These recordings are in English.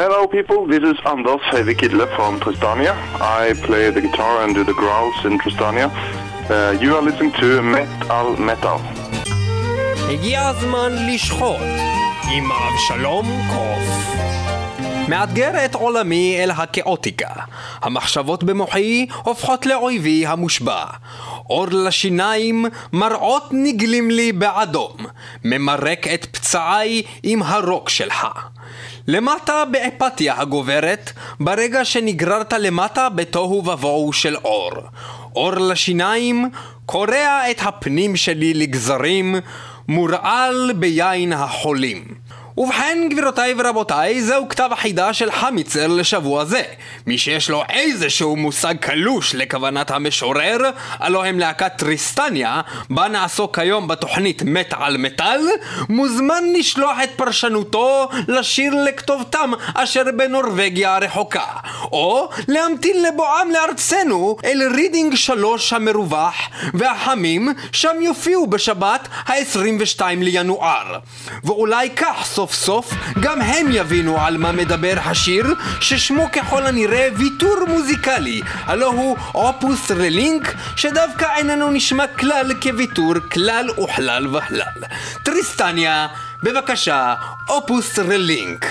Hello people, this is Anders Høyvik Hidle from Tristania. I play the guitar and do the growls in Tristania. Uh, you are listening to Metal Metal. הגיע הזמן לשחוט עם אבשלום קוף. מאתגר את עולמי אל הכאוטיקה. המחשבות במוחי הופכות לאויבי המושבע. אור לשיניים, מראות נגלים לי באדום. ממרק את פצעיי עם הרוק שלך. למטה באפתיה הגוברת, ברגע שנגררת למטה בתוהו ובוהו של אור. אור לשיניים, קורע את הפנים שלי לגזרים, מורעל ביין החולים. ובכן, גבירותיי ורבותיי, זהו כתב החידה של חמיצר לשבוע זה. מי שיש לו איזשהו מושג קלוש לכוונת המשורר, הלא הם להקת טריסטניה, בה נעסוק היום בתוכנית מת על מטאל, מוזמן לשלוח את פרשנותו לשיר לכתובתם אשר בנורבגיה הרחוקה, או להמתין לבואם לארצנו אל רידינג שלוש המרווח, והחמים שם יופיעו בשבת ה-22 לינואר. ואולי כך סוף סוף גם הם יבינו על מה מדבר השיר, ששמו ככל הנראה ויתור מוזיקלי, הלא הוא אופוס רלינק, שדווקא איננו נשמע כלל כוויתור כלל וכלל וכלל. טריסטניה, בבקשה, אופוס רלינק.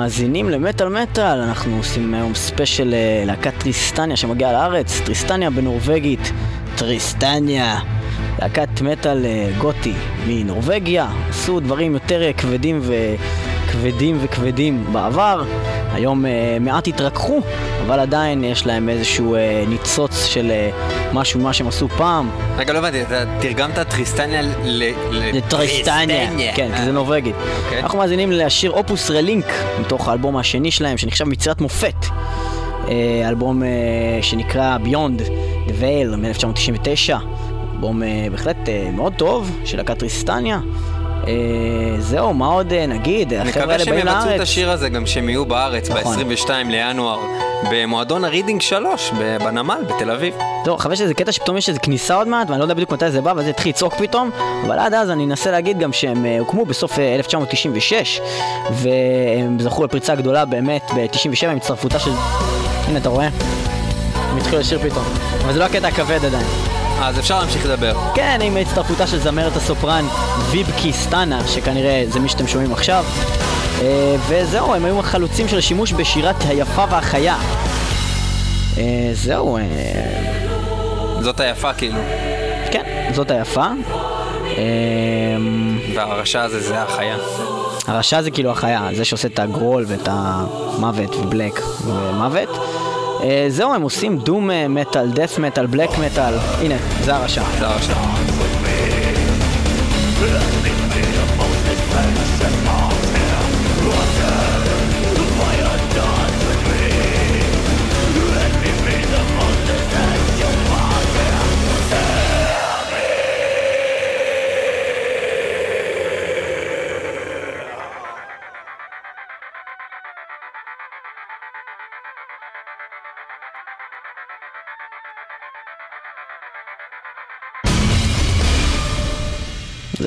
מאזינים למטאל מטאל, אנחנו עושים היום ספיישל אה, להקת טריסטניה שמגיעה לארץ, טריסטניה בנורבגית, טריסטניה, להקת מטאל אה, גותי מנורבגיה, עשו דברים יותר אה, כבדים וכבדים וכבדים בעבר, היום מעט התרככו, אבל עדיין יש להם איזשהו ניצוץ של משהו ממה שהם עשו פעם. רגע, לא הבנתי, אתה תרגמת טריסטניה ל... לטריסטניה, כן, כי זה נורבגית. אוקיי. אנחנו מאזינים לשיר אופוס רלינק, מתוך האלבום השני שלהם, שנחשב ביצירת מופת. אה, אלבום אה, שנקרא Beyond the Veil מ-1999. אלבום אה, בהחלט מאוד טוב, של להקת טריסטניה. אה, זהו, מה עוד אה, נגיד? החבר'ה מקווה האלה שהם באים יבצעו את לארץ. השיר הזה גם שהם יהיו בארץ נכון. ב-22 לינואר במועדון הרידינג 3 ב- בנמל בתל אביב. זהו, חבר שזה קטע שפתאום יש איזה כניסה עוד מעט, ואני לא יודע בדיוק מתי זה בא, ואז זה התחיל לצעוק פתאום, אבל עד אז אני אנסה להגיד גם שהם אה, הוקמו בסוף אה, 1996, והם זכו לפריצה גדולה באמת ב-97 עם הצטרפותה של... הנה, אתה רואה? הם התחילו לשיר פתאום. אבל זה לא הקטע הכבד עדיין. אז אפשר להמשיך לדבר. כן, עם הצטרפותה של זמרת הסופרן ויבקי סטאנה, שכנראה זה מי שאתם שומעים עכשיו. אה, וזהו, הם היו החלוצים של השימוש בשירת היפה והחיה. אה, זהו, אה, זאת היפה כאילו. כן, זאת היפה. והרשע הזה זה החיה. הרשע זה כאילו החיה, זה שעושה את הגרול ואת המוות ובלק ומוות. אה, זהו, הם עושים דום מטאל, דף מטאל, בלק מטאל. הנה, זה הרשע. זה הרשע.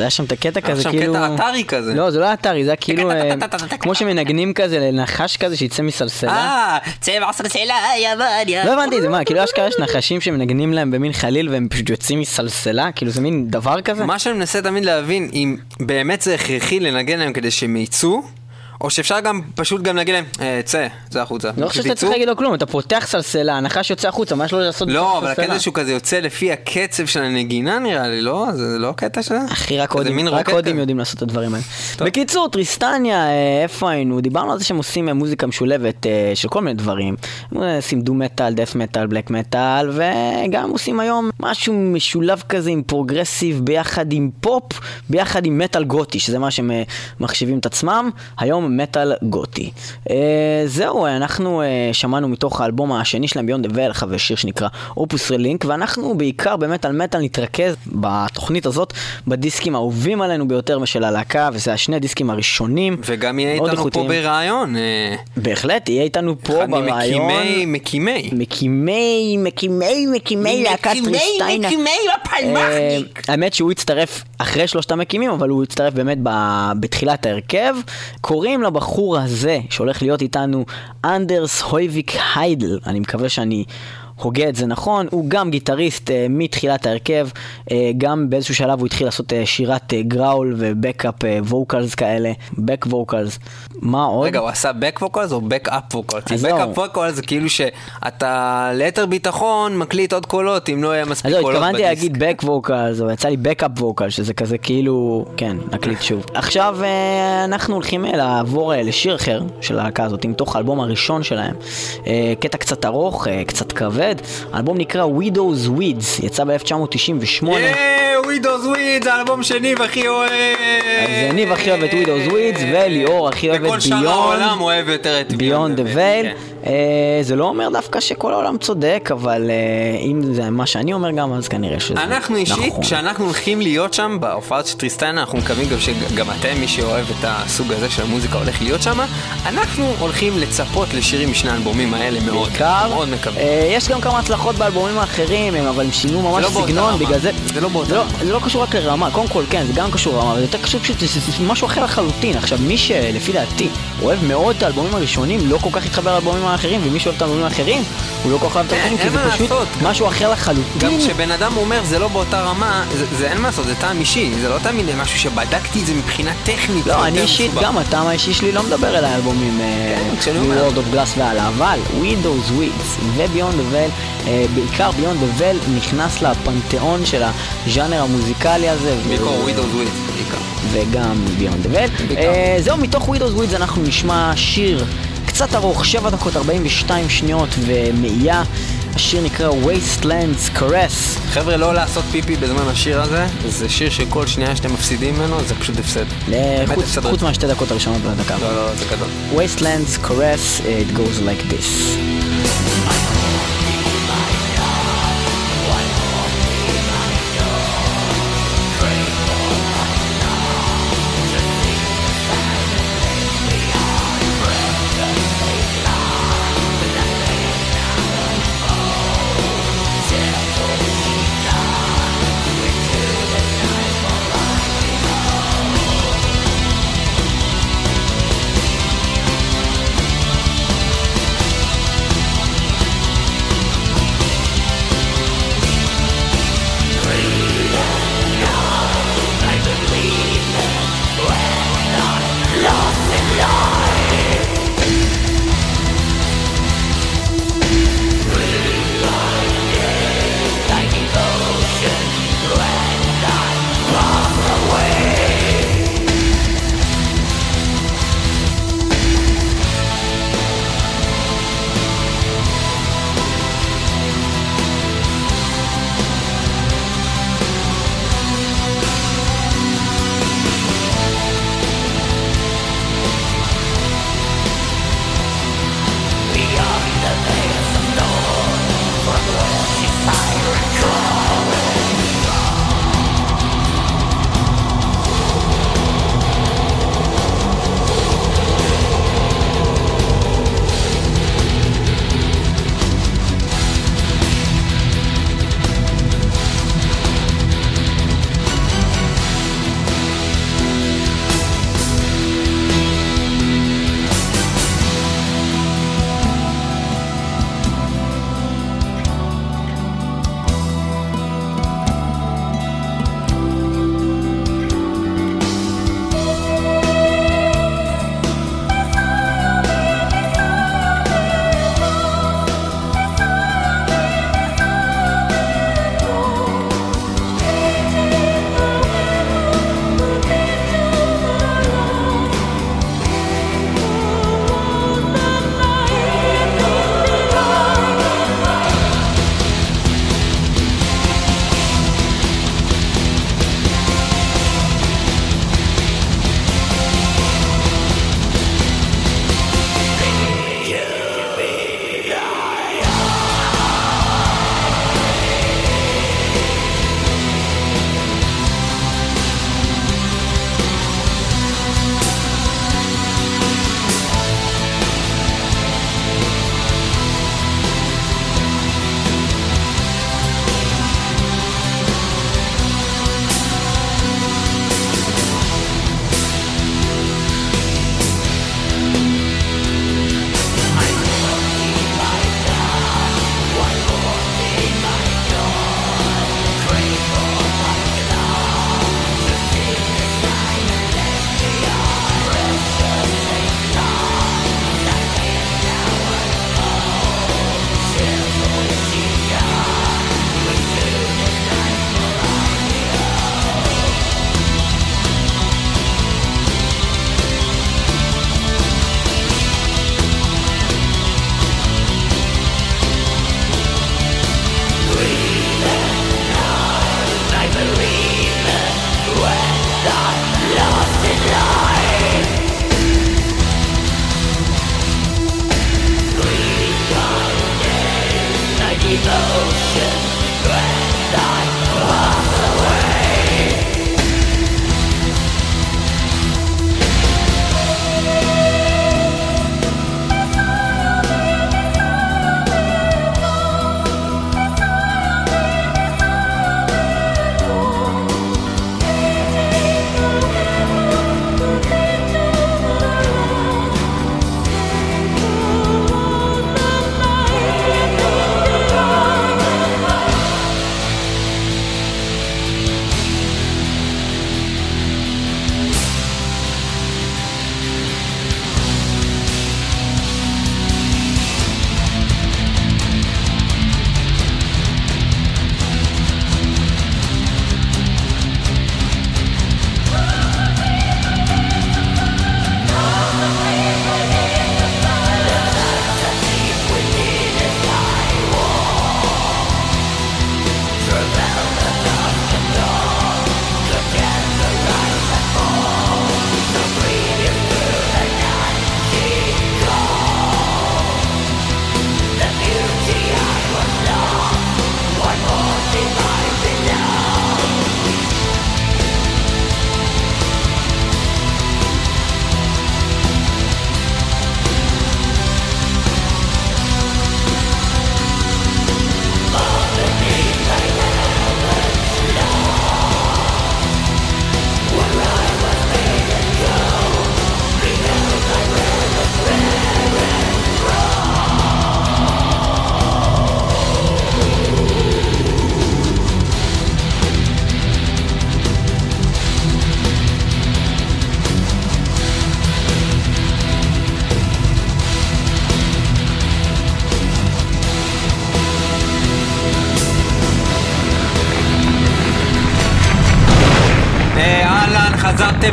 היה שם את הקטע היה כזה, שם כאילו... קטע אתרי כזה. לא, זה לא אתרי, זה היה כאילו... אה, כמו שמנגנים כזה לנחש כזה שיצא מסלסלה. אה, צבע סלסלה יווניה. לא הבנתי, זה מה, כאילו אשכרה יש נחשים שמנגנים להם במין חליל והם פשוט יוצאים מסלסלה? כאילו זה מין דבר כזה? מה שאני מנסה תמיד להבין, אם באמת זה הכרחי לנגן להם כדי שהם יצאו, או שאפשר גם פשוט גם להגיד להם, "אה, צא, צא החוצה. לא חושב שאתה. צריך להגיד לו כלום, אתה פותח סלסלה, הנחש יוצא החוצה, מה יש לו לעשות לא, אבל? הקטע שהוא כזה יוצא לפי הקצב של הנגינה נראה לי, לא? זה לא הקטע שלה? אחי, רק הודים, רק הודים. יודעים לעשות את הדברים האלה. בקיצור, טריסטניה, אה, איפה היינו? דיברנו על זה שהם עושים אה, מוזיקה משולבת אה, של כל מיני דברים. הם עושים דו מטאל, דף מטאל, בלק מטאל, וגם עושים היום משהו משולב כזה עם פרוגרסיב ביחד עם פופ, ביחד עם מטאל גותי, שזה מה שהם מחשיבים את עצמם, היום מטאל גותי. אה, זהו, אנחנו אה, שמענו מתוך האלבום השני שלהם, ביונד דבל, חווה שיר שנקרא אופוס רלינק, ואנחנו בעיקר באמת על מטאל נתרכז בתוכנית הזאת בדיסקים האהובים עלינו ביותר של הלהקה, וזה השני הדיסקים הראשונים. וגם יהיה איתנו פה איכותיים. ברעיון. אה, בהחלט, יהיה איתנו פה אחד ברעיון. ממקימי, מקימי. מקימי, מקימי, מקימי להקת טריסטיינה. אה, האמת שהוא הצטרף אחרי שלושת המקימים, אבל הוא הצטרף באמת בתחילת ההרכב. קוראים לבחור הזה, שהולך להיות איתנו, אנדרס הויביק היידל, אני מקווה שאני... הוגה את זה נכון, הוא גם גיטריסט אה, מתחילת ההרכב, אה, גם באיזשהו שלב הוא התחיל לעשות אה, שירת אה, גראול ובקאפ אה, ווקלס כאלה, בק ווקלס. מה עוד? רגע, הוא עשה back vocals או back up vocals? כי אז back לא. up vocals זה כאילו שאתה ליתר ביטחון מקליט עוד קולות אם לא יהיה אז מספיק לא, קולות התכוונתי בדיסק. להגיד back vocals, אבל יצא לי backup vocals, שזה כזה כאילו, כן, נקליט שוב. עכשיו אה, אנחנו הולכים אה, לעבור אה, לשיר אחר של הלהקה הזאת, מתוך האלבום הראשון שלהם. קטע קצת ארוך, קצת כבד. האלבום נקרא Widow's Weeds, יצא ב-1998. יאה, ווידוס וויד, זה אלבום שניב הכי אוהב. אז ניב הכי אוהב את Widow's Weeds, וליאור הכי אוהב וכל את שאר העולם. אוהב יותר את ביונד דה וייל. זה לא אומר דווקא שכל העולם צודק, אבל אה, אם זה מה שאני אומר גם, אז כנראה שזה אנחנו אישית, נכון. כשאנחנו הולכים להיות שם בהופעה של טריסטנה, אנחנו מקווים גם שגם אתם, מי שאוהב את הסוג הזה של המוזיקה, הולך להיות שם. אנחנו הולכים לצפות לשירים משני האלבומים האלה מאוד. בעיקר. מאוד מקווים. אה, יש גם כמה הצלחות באלבומים האחרים, הם אבל הם שינו ממש לא באותה סגנון. בגלל זה... זה לא באותה זה לא- רמה. זה לא קשור רק לרמה, קודם כל כן, זה גם קשור לרמה, אבל זה יותר קשור פשוט, זה משהו אחר לחלוטין. עכשיו, מי שלפי דעתי 定。אוהב מאוד את האלבומים הראשונים, לא כל כך התחבר לאלבומים האחרים, ומי שאוהב את האלבומים האחרים, הוא לא כל כך אוהב את אין- האלבומים, כי זה פשוט לעשות. משהו אחר לחלוטין. גם כשבן אדם אומר זה לא באותה רמה, זה, זה אין מה לעשות, זה טעם אישי, זה לא תמיד משהו שבדקתי את זה מבחינה טכנית. לא, אני אישית. גם הטעם האישי שלי לא מדבר אל האלבומים כן, כשאני אומר. מ-World of Glass והלאה, אבל ו-Beyond the Veil, אה, בעיקר the Veil נכנס לפנתיאון של הז'אנר המוזיקלי הזה. בעיקר ווידאו זוויד, בעיקר. וגם Veil. בעיקר. אה, זהו, מתוך Windows Weeds אנחנו נשמע שיר קצת ארוך, 7 דקות 42 שניות ומאייה. השיר נקרא Wastelands Caress. חבר'ה, לא לעשות פיפי בזמן השיר הזה, זה שיר שכל שנייה שאתם מפסידים ממנו, זה פשוט הפסד. חוץ- מהשתי דקות הראשונות והדקה. לא, לא, זה גדול. Wastelands Caress, it goes like this.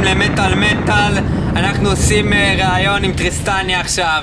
חזרתם למטאל מטאל, אנחנו עושים אה, ראיון עם טריסטניה עכשיו.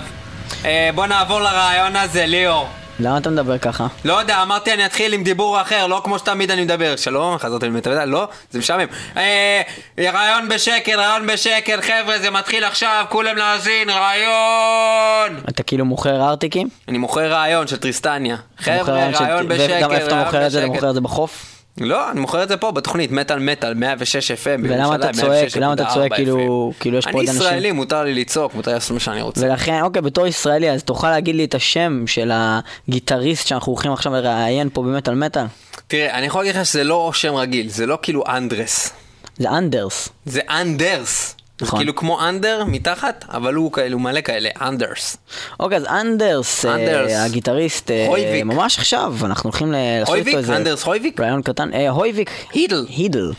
אה, בוא נעבור לראיון הזה, ליאור. למה אתה מדבר ככה? לא יודע, אמרתי אני אתחיל עם דיבור אחר, לא כמו שתמיד אני מדבר. שלום, חזרתי למטאל מטאל, לא, זה משעמם. אה, ראיון בשקט, ראיון בשקט, חבר'ה, זה מתחיל עכשיו, כולם להאזין, ראיון! אתה כאילו מוכר ארטיקים? אני מוכר ראיון של טריסטניה. חבר'ה, מוכר של- ראיון בשקט, וגם איפה אתה ראיון מוכר את זה? אתה. מוכר את זה בחוף? לא, אני מוכר את זה פה בתוכנית מטאל מטאל 106 FM ולמה אתה צועק? למה אתה צועק כאילו- כאילו יש פה עוד אני אנשים? ישראלי, מותר לי לצעוק, מותר לי לעשות מה שאני רוצה. ולכן, אוקיי, בתור ישראלי, אז תוכל להגיד לי את השם של הגיטריסט שאנחנו הולכים עכשיו לראיין פה במטאל מטאל? תראה, אני יכול להגיד לך שזה לא שם רגיל, זה לא כאילו אנדרס. זה אנדרס. זה אנדרס. זה נכון. כאילו כמו אנדר מתחת, אבל הוא כאילו מלא כאלה, אנדרס. אוקיי, אז אנדרס, אה. הגיטריסט, אה. ממש עכשיו, אנחנו הולכים לעשות? איתו איזה... אנדרס הויביק? רעיון קטן. אה, הויביק. הידל. הידל.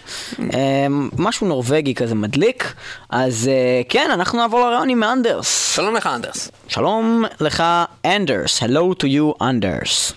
אה, משהו נורבגי כזה מדליק. אז אה, כן, אנחנו נעבור לרעיון עם אנדרס. שלום לך אנדרס. שלום לך, אנדרס. Hello to you, אנדרס.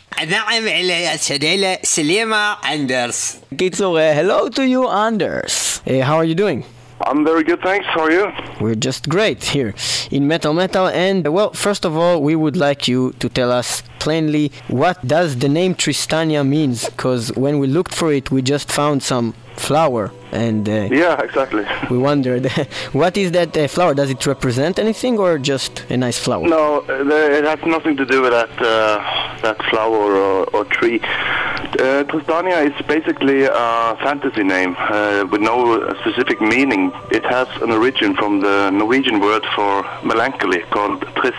אלה סלימה סלימה אנדרס. קיצור, hello to you, אנדרס. how are you doing? I'm very good, thanks. How are you? We're just great here in Metal Metal. And well, first of all, we would like you to tell us plainly what does the name Tristania means? Because when we looked for it, we just found some flower, and uh, Yeah, exactly. we wondered what is that uh, flower? Does it represent anything, or just a nice flower? No, it has nothing to do with that uh, that flower or, or tree. Uh, Tristania is basically a fantasy name uh, with no specific meaning. It has an origin from the Norwegian word for melancholy called trist.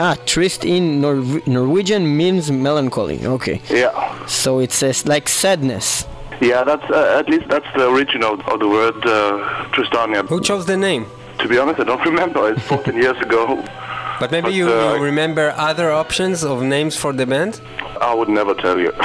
Ah, Trist in Nor- Norwegian means melancholy. Okay, Yeah. so it's uh, like sadness. Yeah, that's uh, at least that's the origin of, of the word uh, Tristania. Who chose the name? To be honest, I don't remember. It's 14 years ago. But maybe But, you uh, remember other options of names for the band? I would never tell you.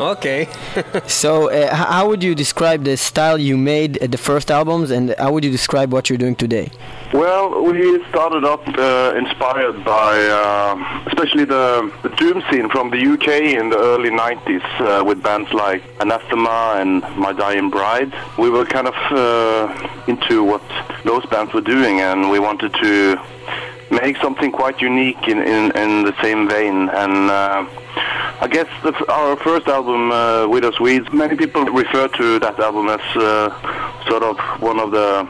Okay. So, uh, how would you describe the style you made at the first albums, and how would you describe what you're doing today? Well, we started up uh, inspired by uh, especially the, the doom scene from the UK in the early 90s uh, with bands like Anathema and My Dying Bride. We were kind of uh, into what those bands were doing and we wanted to make something quite unique in, in, in the same vein. And uh, I guess our first album, uh, Widow's Weeds, many people refer to that album as uh, sort of one of the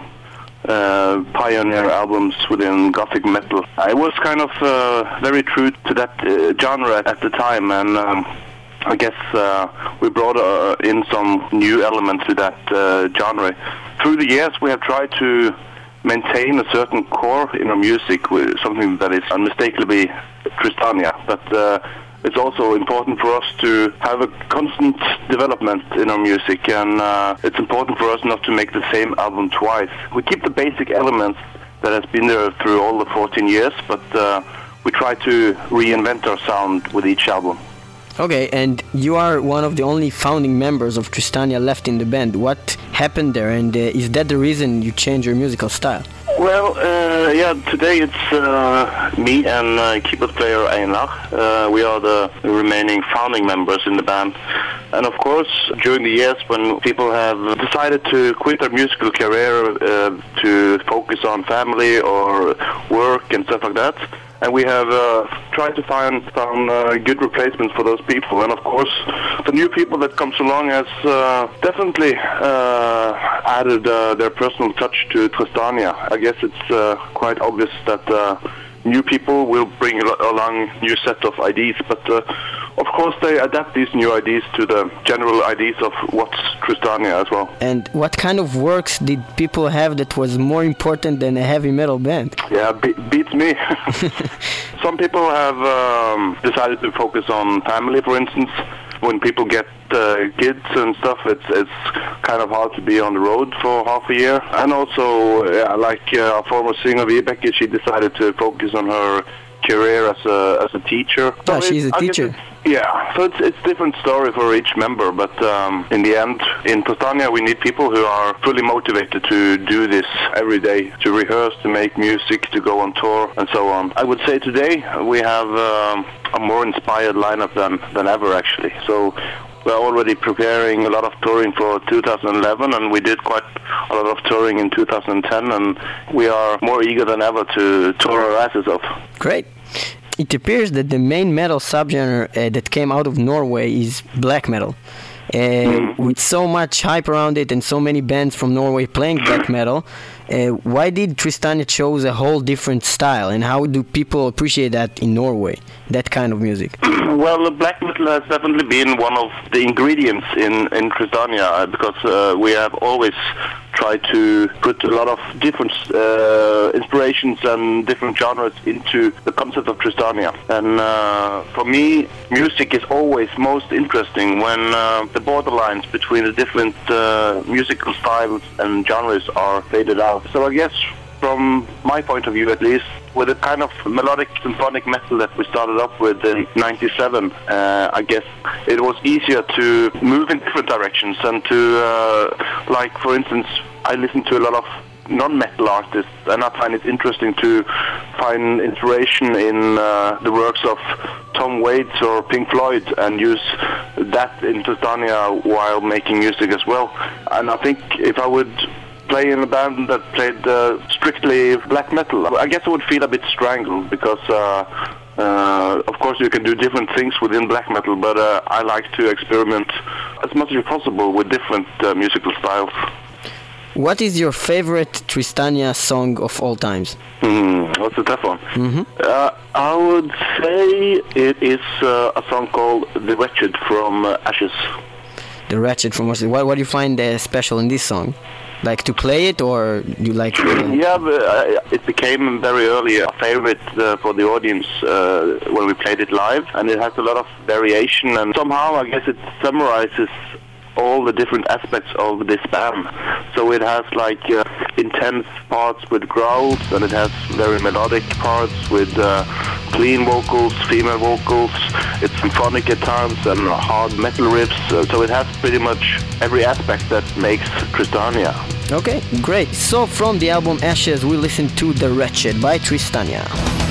uh, pioneer albums within gothic metal. I was kind of uh, very true to that uh, genre at the time, and um, I guess uh, we brought in some new elements to that genre. Through the years, we have tried to maintain a certain core in our music, something that is unmistakably Tristania, but. Uh, it's also important for us to have a constant development in our music, and uh, it's important for us not to make the same album twice. We keep the basic elements that has been there through all the 14 years, but uh, we try to reinvent our sound with each album. Okay, and you are one of the only founding members of Tristania left in the band. What happened there, and uh, is that the reason you changed your musical style? Well, uh, yeah, today it's uh, me and uh, keyboard player Einar. Uh, we are the remaining founding members in the band. And of course, during the years when people have decided to quit their musical career uh, to focus on family or work and stuff like that, and we have uh, tried to find some uh, good replacements for those people. And of course, the new people that comes along has uh, definitely uh, added uh, their personal touch to Tristania. I guess it's uh, quite obvious that new people will bring along new set of ideas, but course they adapt these new ideas to the general ideas of what's Tristania as well. And what kind of works did people have that was more important than a heavy metal band? Yeah, be- beats me. Some people have um, decided to focus on family, for instance. When people get uh, kids and stuff, it's it's kind of hard to be on the road for half a year. And also, yeah, like uh, our former singer Vibeke, she decided to focus on her career as a as a teacher. So Ah, she's it- a teacher. Yeah, so it's it's different story for each member, but um, in the end, in Tristania, we need people who are fully motivated to do this every day, to rehearse, to make music, to go on tour, and so on. I would say today we have um, a more inspired lineup than than ever, actually. So. we're already preparing a lot of touring for 2011, and we did quite a lot of touring in 2010, and we are more eager than ever to tour our asses off. Great. It appears that the main metal subgenre uh, that came out of Norway is black metal. Uh, with so much hype around it and so many bands from Norway playing black metal, uh, why did Tristania chose a whole different style, and how do people appreciate that in Norway, that kind of music? well, black metal has definitely been one of the ingredients in in Tristania uh, because uh, we have always tried to put a lot of different uh, inspirations and different genres into the concept of Tristania. And uh, for me, music is always most interesting when uh, the borderlines between the different uh, musical styles and genres are faded out. So I guess from my point of view at least, with the kind of melodic symphonic metal that we started off with in 97, uh, I guess it was easier to move in different directions and to, uh, like for instance, I listen to a lot of non-metal artists and I find it interesting to find inspiration in uh, the works of Tom Waits or Pink Floyd and use that in Tristania while making music as well. And I think if I would play in a band that played uh, strictly black metal. I guess I would feel a bit strangled because, uh, uh, of course, you can do different things within black metal, but uh, I like to experiment as much as possible with different uh, musical styles. What is your favorite Tristania song of all times? That's a tough one. Mm-hmm. Uh, I would say it is uh, a song called "The Wretched" from uh, Ashes. The Wretched from Ashes. What, what do you find uh, special in this song? Like to play it, or you like? Yeah, but, uh, it became very early a favorite uh, for the audience uh, when we played it live, and it has a lot of variation, and somehow I guess it summarizes all the different aspects of this band. So it has like uh, intense parts with growls, and it has very melodic parts with uh, clean vocals, female vocals. It's symphonic at times and hard metal riffs. Uh, so it has pretty much every aspect that makes Tristania. Okay, great. So from the album Ashes, we listen to The Wretched by Tristania.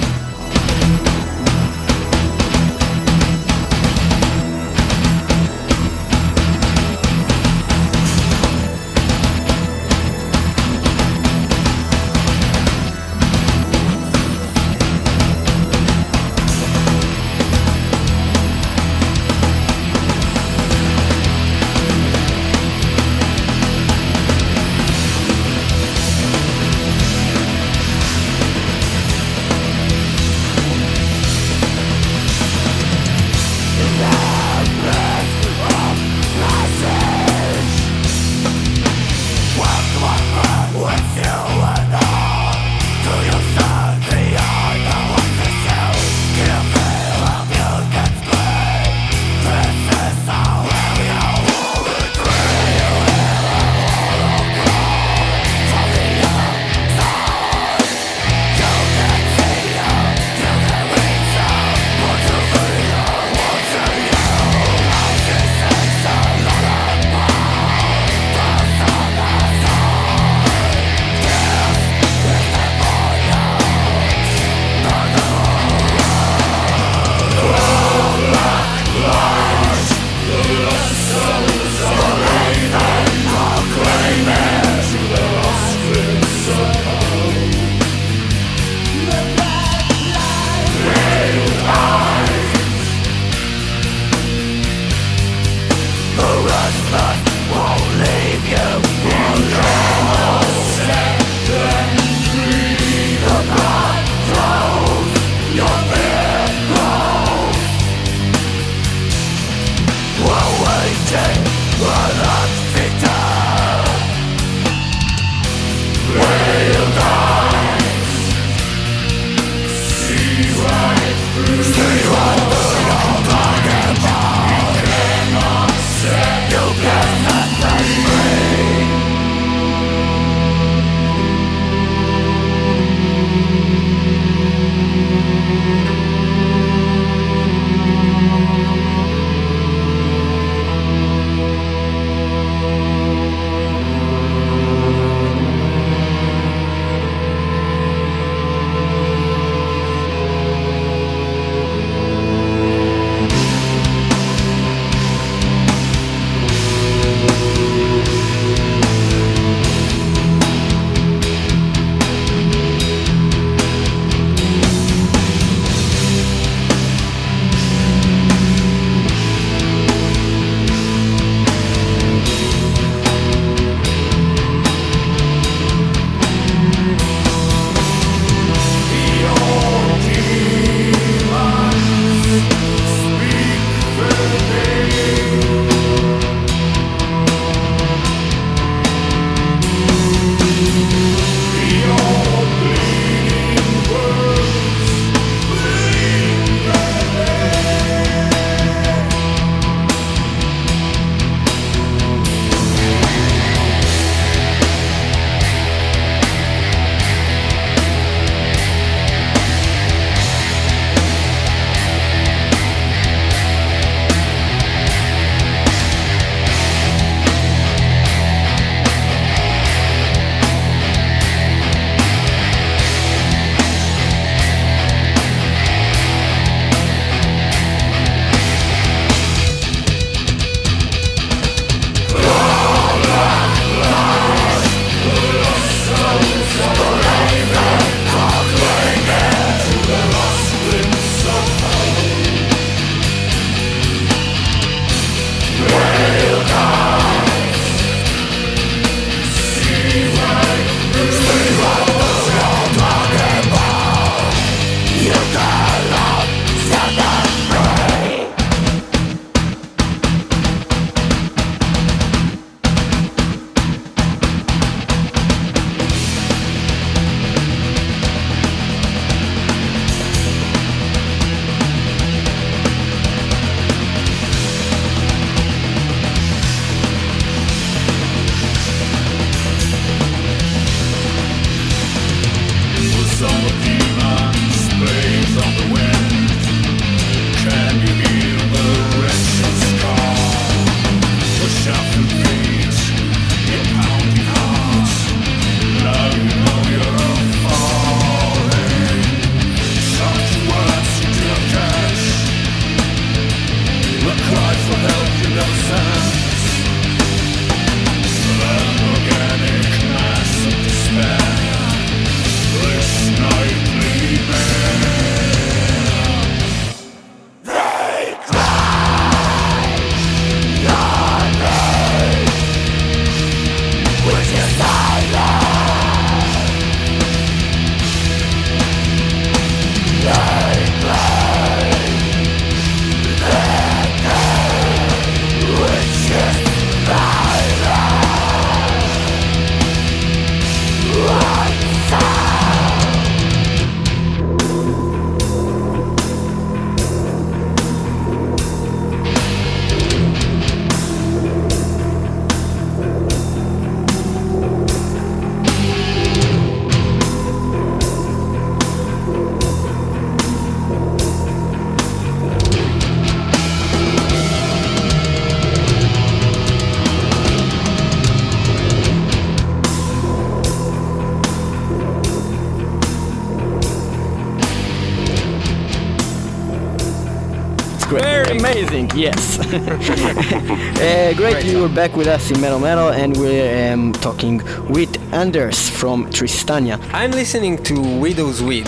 Amazing. Yes. uh, great, Great you were back with us in Metal Metal, and we're um, talking with Anders from Tristania. I'm listening to Widow's Weed,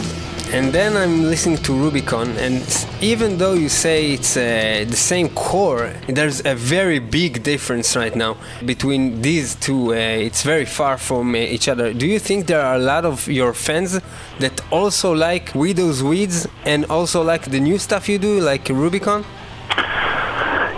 and then I'm listening to Rubicon, and even though you say it's uh, the same core, there's a very big difference right now between these two. Uh, it's very far from uh, each other. Do you think there are a lot of your fans that also like Widow's Weeds and also like the new stuff you do, like Rubicon?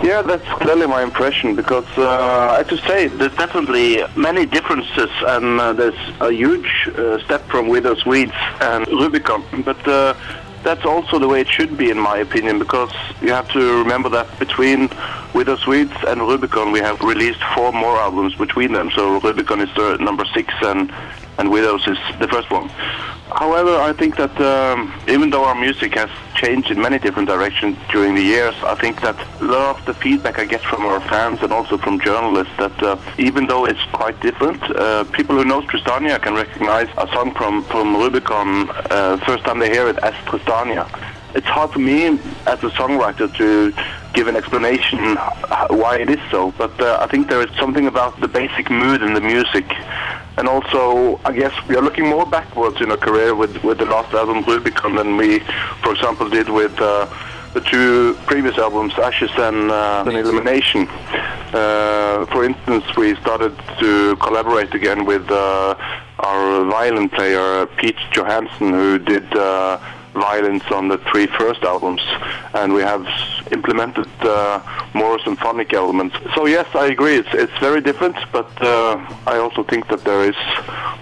Yeah, that's clearly my impression because uh, I have to say there's definitely many differences and uh, there's a huge uh, step from Widow's Weeds and Rubicon. But uh, that's also the way it should be in my opinion because you have to remember that between Widow's Weeds and Rubicon we have released four more albums between them. So Rubicon is the number six and, and Widows is the first one. However, I think that um, even though our music has changed in many different directions during the years, I think that a lot of the feedback I get from our fans and also from journalists that uh, even though it's quite different, uh, people who know Tristania can recognize a song from, from Rubicon uh, first time they hear it as Tristania. It's hard for me as a songwriter to give an explanation why it is so, but uh, I think there is something about the basic mood in the music and also I guess we are looking more backwards in our career with with the last album Rubicon than we, for example, did with uh, the two previous albums Ashes and, uh, and Illumination. Uh, for instance, we started to collaborate again with uh, our violin player Pete Johansen, who did. Violins on the three first albums, and we have implemented uh, more symphonic elements. So yes, I agree. It's it's very different, but uh, I also think that there is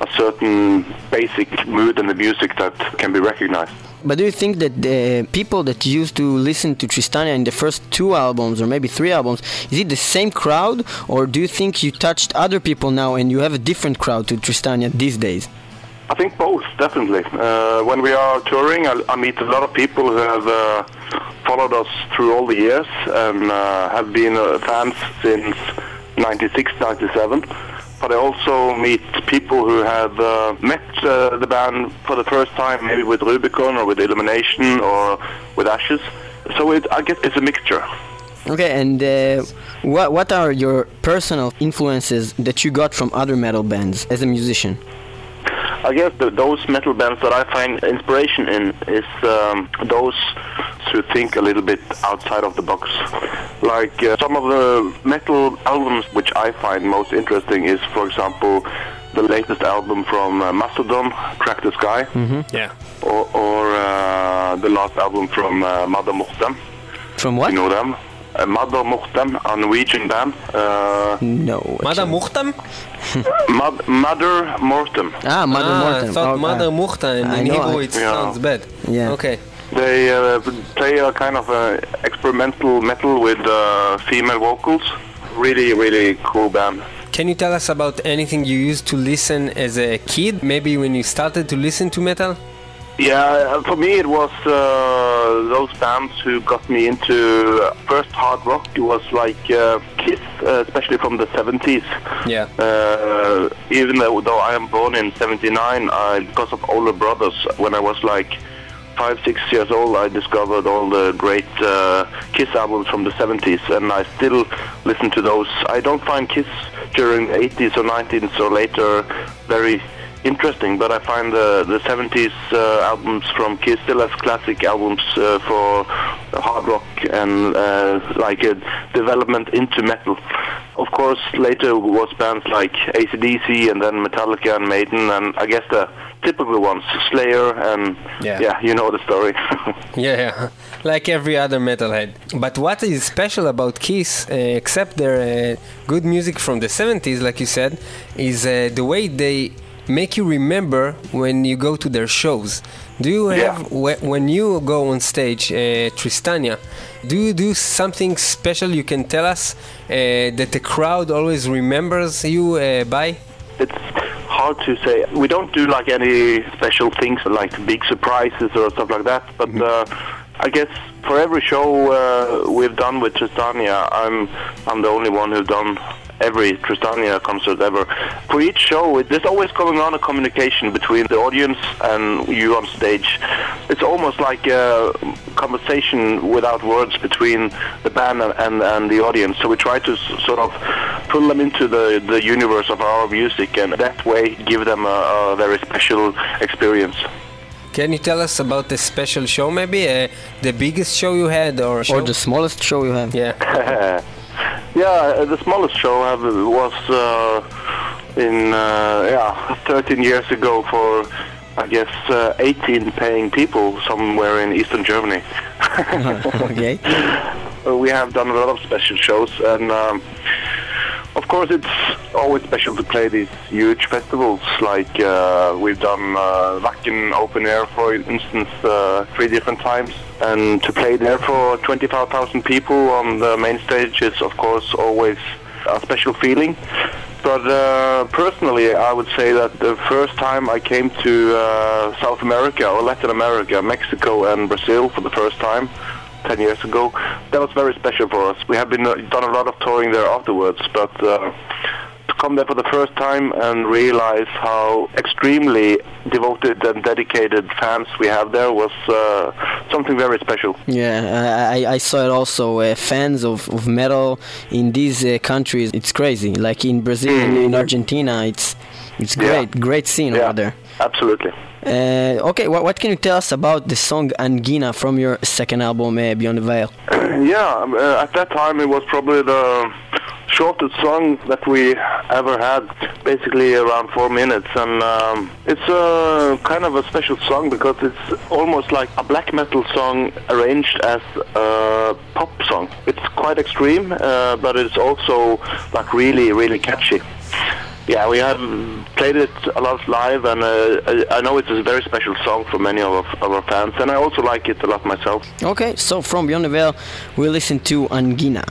a certain basic mood in the music that can be recognized. But do you think that the people that used to listen to Tristania in the first two albums or maybe three albums, is it the same crowd, or do you think you touched other people now and you have a different crowd to Tristania these days? I think both, definitely. Uh, when we are touring, I, I, meet a lot of people who have uh, followed us through all the years and uh, have been uh, fans since 96, 97. But I also meet people who have uh, met uh, the band for the first time, maybe with Rubicon or with Illumination or with Ashes. So it, I guess it's a mixture. Okay, and what what are your personal influences that you got from other metal bands as a musician? I guess the, those metal bands that I find inspiration in is um, those who think a little bit outside of the box. Like uh, some of the metal albums which I find most interesting is, for example, the latest album from uh, Mastodon, Crack the Skye. Mm-hmm. Yeah. Or, or uh, the last album from uh, Madder Mortem. From what? You know them? Uh, Madder Mortem, a Norwegian band. Uh, no. Mother Mortem? Mad- Madder Mortem. Ah, Mother ah, Mortem. I thought Oh, Mother. I In know, Hebrew I- it Yeah. sounds bad. Yeah. Okay. They uh, play a kind of uh, experimental metal with uh, female vocals. Really, really cool band. Can you tell us about anything you used to listen as a kid? Maybe when you started to listen to metal? Yeah, for me it was uh, those bands who got me into uh, first hard rock. It was like uh, Kiss, uh, especially from the 70s. Yeah. Uh, even though, though I am born in 79, I, because of older brothers, when I was like five, six years old, I discovered all the great uh, Kiss albums from the 70s, and I still listen to those. I don't find Kiss during the 80s or 90s or later very interesting, but I find the the 70s uh, albums from Kiss still as classic albums uh, for hard rock and uh, like a development into metal. Of course, later was bands like ACDC and then Metallica and Maiden, and I guess the typical ones, Slayer and Yeah. you know the story. Yeah, yeah, like every other metalhead. But what is special about Kiss, uh, except their uh, good music from the 70s, like you said, is uh, the way they make you remember when you go to their shows. Do you have, whe- when you go on stage, uh, Tristania, do you do something special you can tell us uh, that the crowd always remembers you uh, by? it's hard to say. We don't do like any special things like big surprises or stuff like that. But uh, I guess for every show uh, we've done with Tristania, I'm I'm the only one who've done every Tristania concert ever. For each show, it, there's always going on a communication between the audience and you on stage. It's almost like a conversation without words between the band and, and, and the audience. So we try to s- sort of pull them into the, the universe of our music and that way give them a, a very special experience. Can you tell us about the special show maybe? Uh, the biggest show you had or show? Or the smallest show you had? Yeah. yeah, uh, the smallest show I have was uh, in uh, yeah 13 years ago for I guess uh, 18 paying people somewhere in eastern Germany. okay. Uh, we have done a lot of special shows, and um, course, it's always special to play these huge festivals. Like uh, we've done uh, Wacken Open Air, for instance, uh, three different times, and to play there for 25,000 people on the main stage is, of course, always a special feeling. But uh, personally, I would say that the first time I came to uh, South America or Latin America, Mexico and Brazil for the first time, 10 years ago, that was very special for us. We have been uh, done a lot of touring there afterwards, but uh, to come there for the first time and realize how extremely devoted and dedicated fans we have there was uh, something very special. Yeah, I, I- saw it also. Uh, fans of, of metal in these uh, countries, it's crazy. Like in Brazil and in Argentina, it's it's Yeah. great, great scene Yeah, over there. absolutely. Uh, okay, what, what can you tell us about the song Angina from your second album, uh, Beyond the Veil? yeah, um, uh, at that time it was probably the shortest song that we ever had, basically around four minutes, and um, it's a kind of a special song because it's almost like a black metal song arranged as a pop song. It's quite extreme, uh, but it's also like really, really catchy. Yeah, we have played it a lot live, and uh, I know it's a very special song for many of our, of our fans, and I also like it a lot myself. Okay, so from Beyond the Veil, we listen to Angina.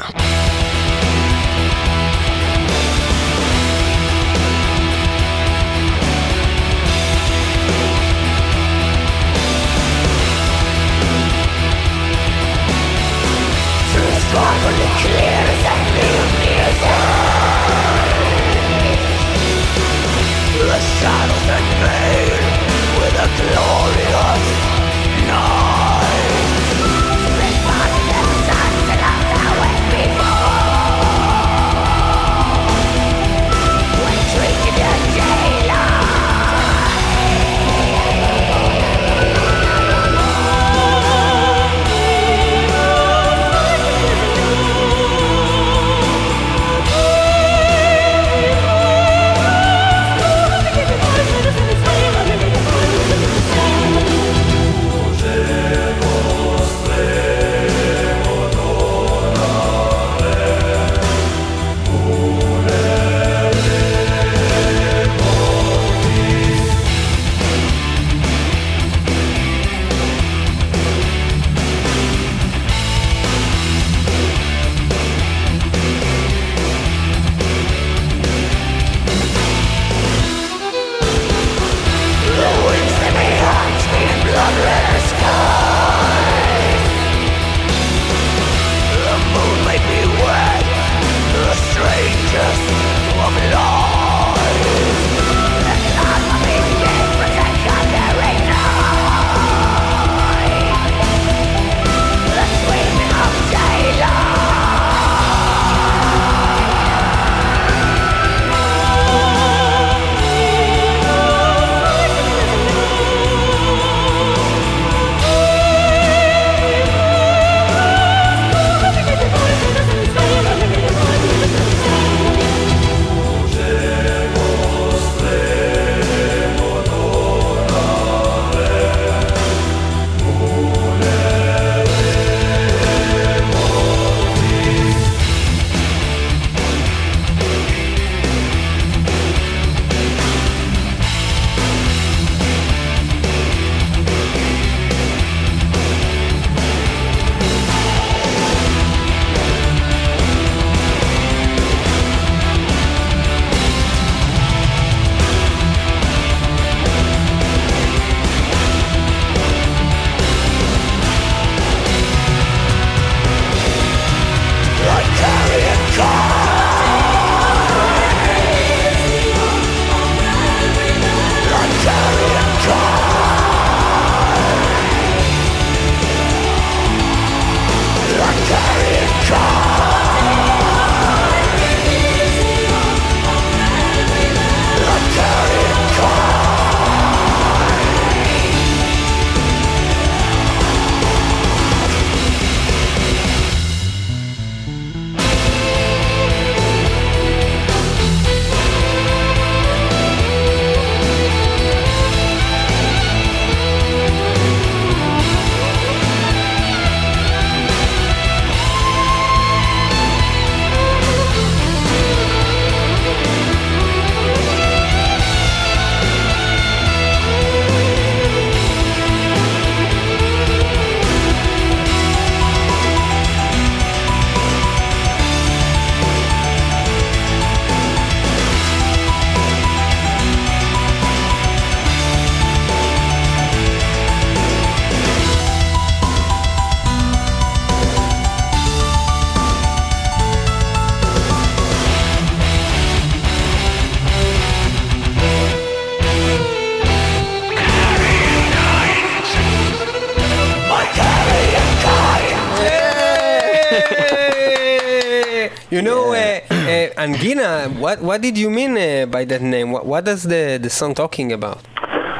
Angina, what, what did you mean uh, by that name? What, what is the, the song talking about?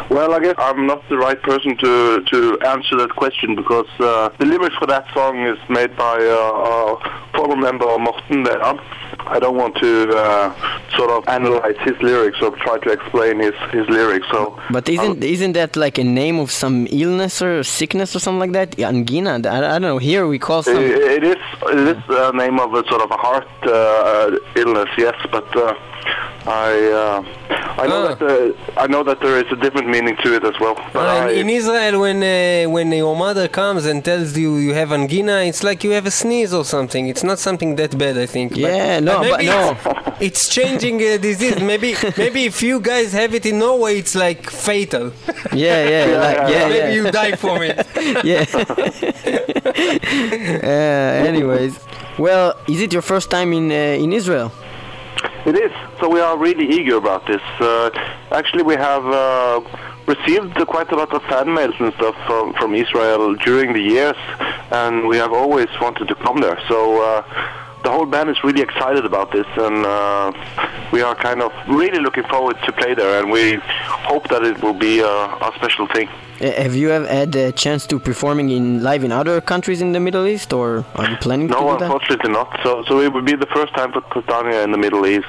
Well, I guess I'm not the right person to, to answer that question because uh, the lyrics for that song is made by uh, a former member Morten Veland. I don't want to uh, sort of analyze his lyrics or try to explain his, his lyrics. So, But isn't isn't that like a name of some illness or sickness or something like that? Angina. I, I don't know. Here we call It, it is it is a name of a sort of a heart uh, illness, yes, but uh, I uh, I know Ah. that uh, I know that there is a different meaning to it as well. But Uh, I, in Israel, when uh, when your mother comes and tells you you have angina, it's like you have a sneeze or something. It's not something that bad, I think. But- Yeah, no, but maybe no. It's, it's changing uh, disease. Maybe maybe if you guys have it in Norway, it's like fatal. Yeah, yeah, like, yeah, maybe yeah. you die from it. yeah. uh, anyways, well, is it your first time in uh, in Israel? It is. So we are really eager about this. Uh, actually, we have uh, received quite a lot of fan mails and stuff from, from Israel during the years, and we have always wanted to come there. So uh, the whole band is really excited about this, and uh, we are kind of really looking forward to play there, and we hope that it will be a, a special thing. Uh, have you ever had a chance to performing in live in other countries in the Middle East, or are you planning to No, do that? unfortunately not. So, so it would be the first time for Tristania in the Middle East.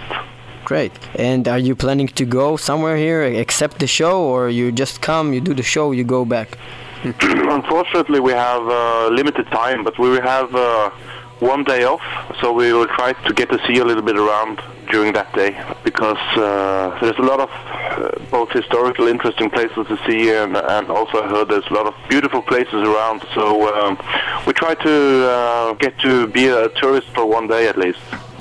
Great. And are you planning to go somewhere here, except the show, or you just come, you do the show, you go back? Unfortunately, we have uh, limited time, but we will have uh, one day off, so we will try to get to see a little bit around during that day because uh, there's a lot of uh, both historical, interesting places to see, and, and also I heard there's a lot of beautiful places around. So um, we try to uh, get to be a tourist for one day at least.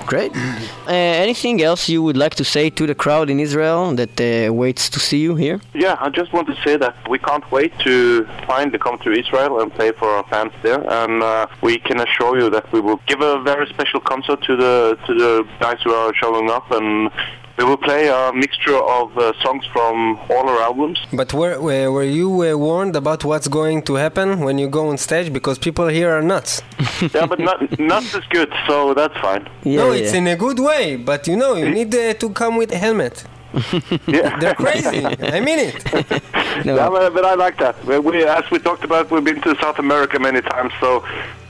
Great. Uh, anything else you would like to say to the crowd in Israel that uh, waits to see you here? Yeah, I just want to say that we can't wait to finally come to Israel and play for our fans there, and uh, we can assure you that we will give a very special concert to the to the guys who are showing up, and we will play a mixture of uh, songs from all our albums. But were were, were you uh, warned about what's going to happen when you go on stage? Because people here are nuts. yeah, but not not as good, so that's fine. Yeah, no, yeah. it's in a good way. But you know, you need uh, to come with a helmet. Yeah, They're crazy. I mean it. No. Yeah, but, but I like that. We, we, as we talked about, we've been to South America many times, so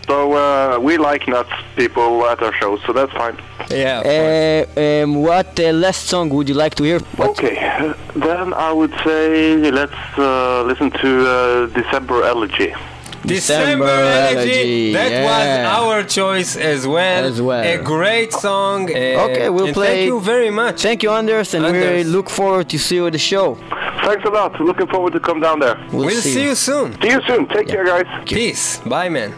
so uh, we like nuts people at our shows, so that's fine. Yeah. of course. Uh, um, what uh, last song would you like to hear? What? Okay, uh, then I would say let's uh, listen to uh, December Elegy. December December Elegy. Elegy, That yeah. was our choice as well. As well. A great song. uh, Okay, we'll and play- Thank you very much. Thank you, Anders, and we look forward to see you at the show. Thanks a lot. Looking forward to come down there. We'll, we'll see you soon. See you soon. Take care, guys. Peace. Bye, man.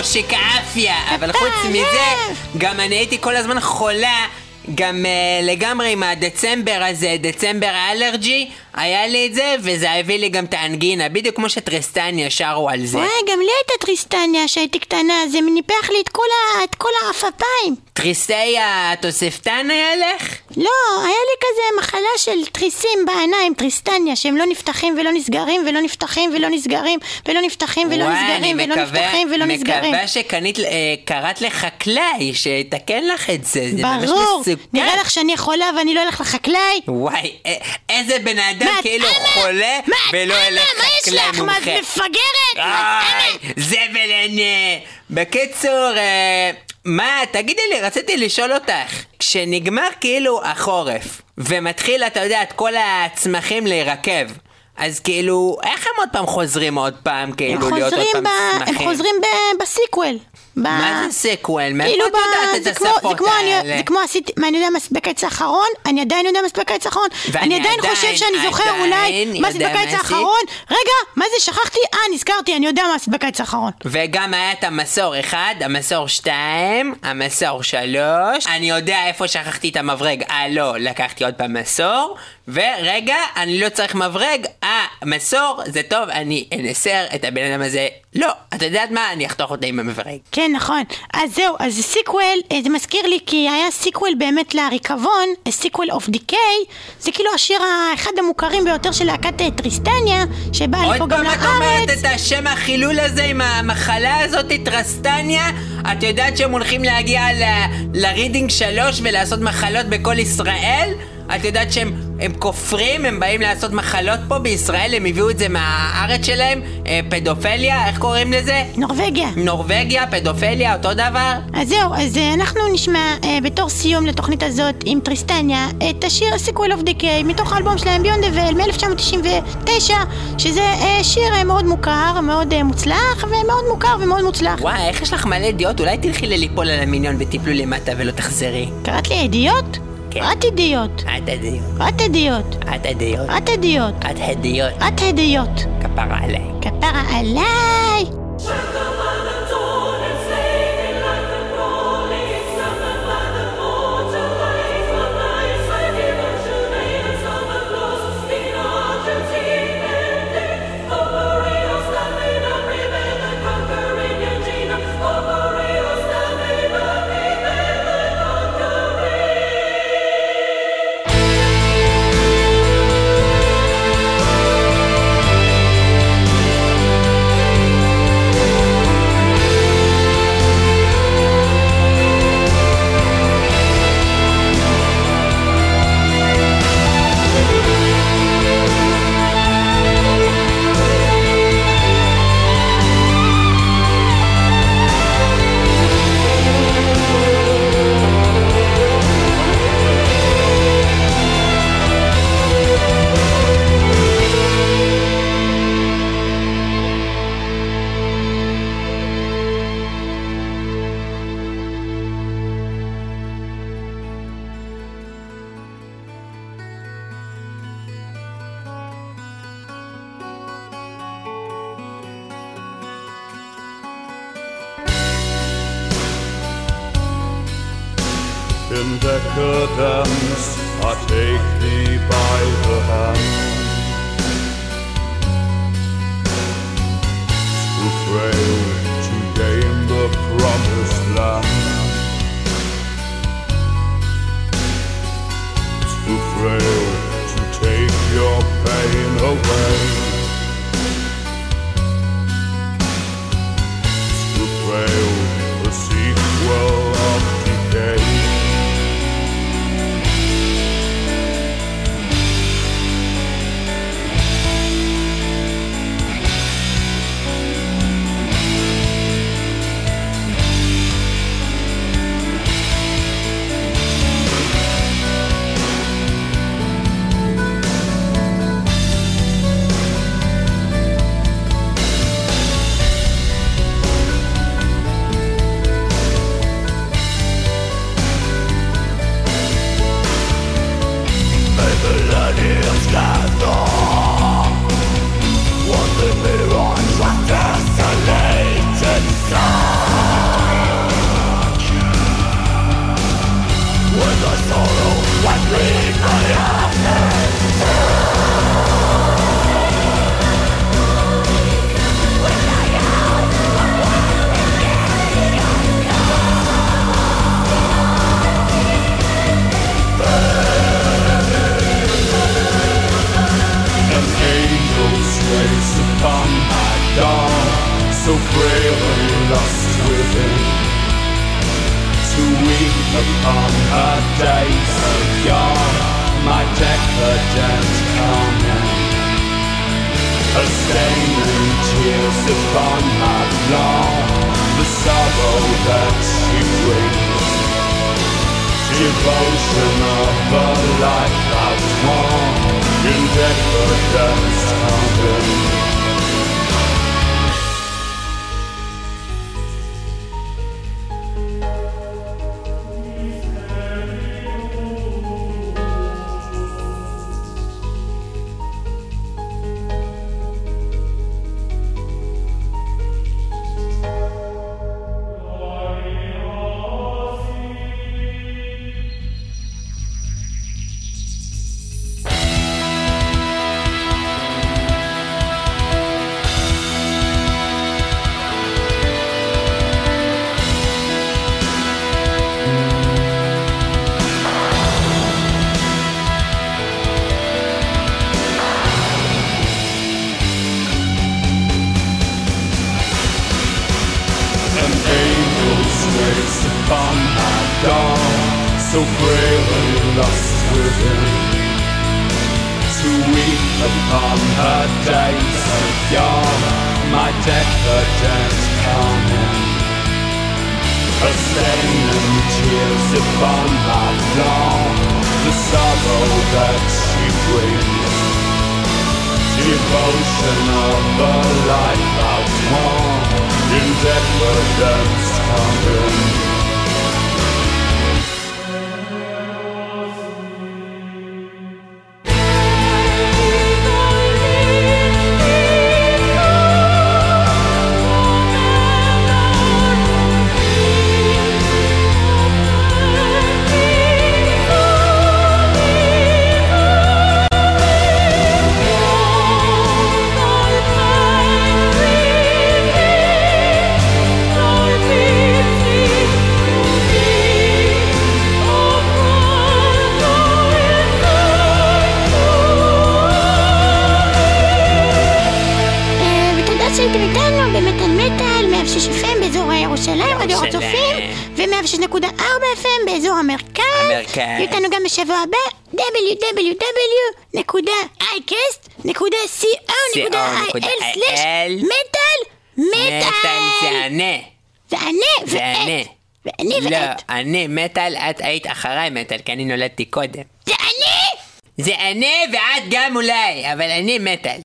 משה כאפיה, אבל חוץ מזה, לב. גם אני הייתי כל הזמן חולה, גם uh, לגמרי עם הדצמבר הזה, דצמבר האלרג'י, היה לי את זה, וזה הביא לי גם את האנגינה, בדיוק כמו שטרסטניה שרו על זה. וואי, גם לי הייתה טריסטניה שהייתי קטנה, זה ניפח לי את כל, ה... את כל העפפיים. טריסטיה התוספתן היה לך? לא, היה לי כזה מחלה של תריסים בעיניים, טריסטניה, שהם לא נפתחים ולא נסגרים ולא נפתחים ולא נסגרים ולא נפתחים ולא וואי, נסגרים אני ולא מקווה, נפתחים ולא נסגרים. מקווה שקנית, אה, קראת לחקלאי שיתקן לך את זה, זה ממש ברור. נראה לך שאני חולה ואני לא אלך לחקלאי? וואי, א- איזה בן אדם כאילו אמה? חולה מה, ולא אמה, ילך מה יש חקלאי לך? מה, את מומחה. מפגרת? מה, איי, אמה? זבל עיני. בקיצור, אה, מה, תגידי לי, רציתי לשאול אותך, כשנגמר כאילו החורף, ומתחיל, אתה יודע, את כל הצמחים להירקב, אז כאילו, איך הם עוד פעם חוזרים עוד פעם, כאילו, להיות עוד פעם ב- הם? חוזרים בסיקוול. מה זה סיקוול? מאיפה כאילו את יודעת את זה זה השפות האלה? זה כמו עשיתי, מה אני יודע מה עשית בקיץ האחרון? אני עדיין יודע מה בקיץ האחרון. אני עדיין חושב שאני זוכר אולי מה מה בקיץ. האחרון. רגע, מה זה שכחתי? אה, נזכרתי, אני יודע מה עשית בקיץ האחרון. וגם היה את המסור 1, המסור 2, המסור 3. אני יודע איפה שכחתי את המברג. אה, לא, לקחתי עוד פעם מסור. ורגע, אני לא צריך מברג. אה, מסור, זה טוב, אני אנסר את הבן אדם הזה. לא, את יודעת מה? אני אחתוך אותה עם המברג. כן, נכון. אז זהו, אז סיקוול, אה, זה מזכיר לי כי היה סיקוול באמת לריקבון, סיקוול אוף דיקיי, זה כאילו השיר האחד המוכרים ביותר של להקת אה, טריסטניה, שבא עוד לפה גם פעם את אומרת לארץ. את השם החילול הזה עם המחלה הזאת, טרסטניה? את יודעת שהם הולכים להגיע ל- לרידינג 3 ולעשות מחלות בכל ישראל? את יודעת שהם הם כופרים, הם באים לעשות מחלות פה בישראל, הם הביאו את זה מהארץ שלהם? אה, פדופליה, איך קוראים לזה? נורבגיה. נורבגיה, פדופליה, אותו דבר? אז זהו, אז אה, אנחנו נשמע אה, בתור סיום לתוכנית הזאת עם טריסטניה את השיר סיקוול אוף דיקיי מתוך האלבום שלהם ביון דבל מ-1999 שזה אה, שיר אה, מאוד מוכר, מאוד אה, מוצלח ומאוד מוכר ומאוד מוצלח. וואי, איך יש לך מלא ידיעות? אולי תלכי לליפול על המיליון ותיפלו למטה ולא תחזרי. קראת לי ידיעות? כן. את ידיעות. את הדיוט. את ידיעות. את הדיוט. את ידיעות. את הדיוט. את ידיעות. כפרה עליי. כפרה עליי! www.iCast.co.il/מטאל לא, מטאל זה ענה. זה ענה ואת. ואני ואת. לא, אני מטאל, את היית אחריי מטאל, כי אני נולדתי קודם. זה אני? זה אני ואת גם אולי, אבל אני מטאל.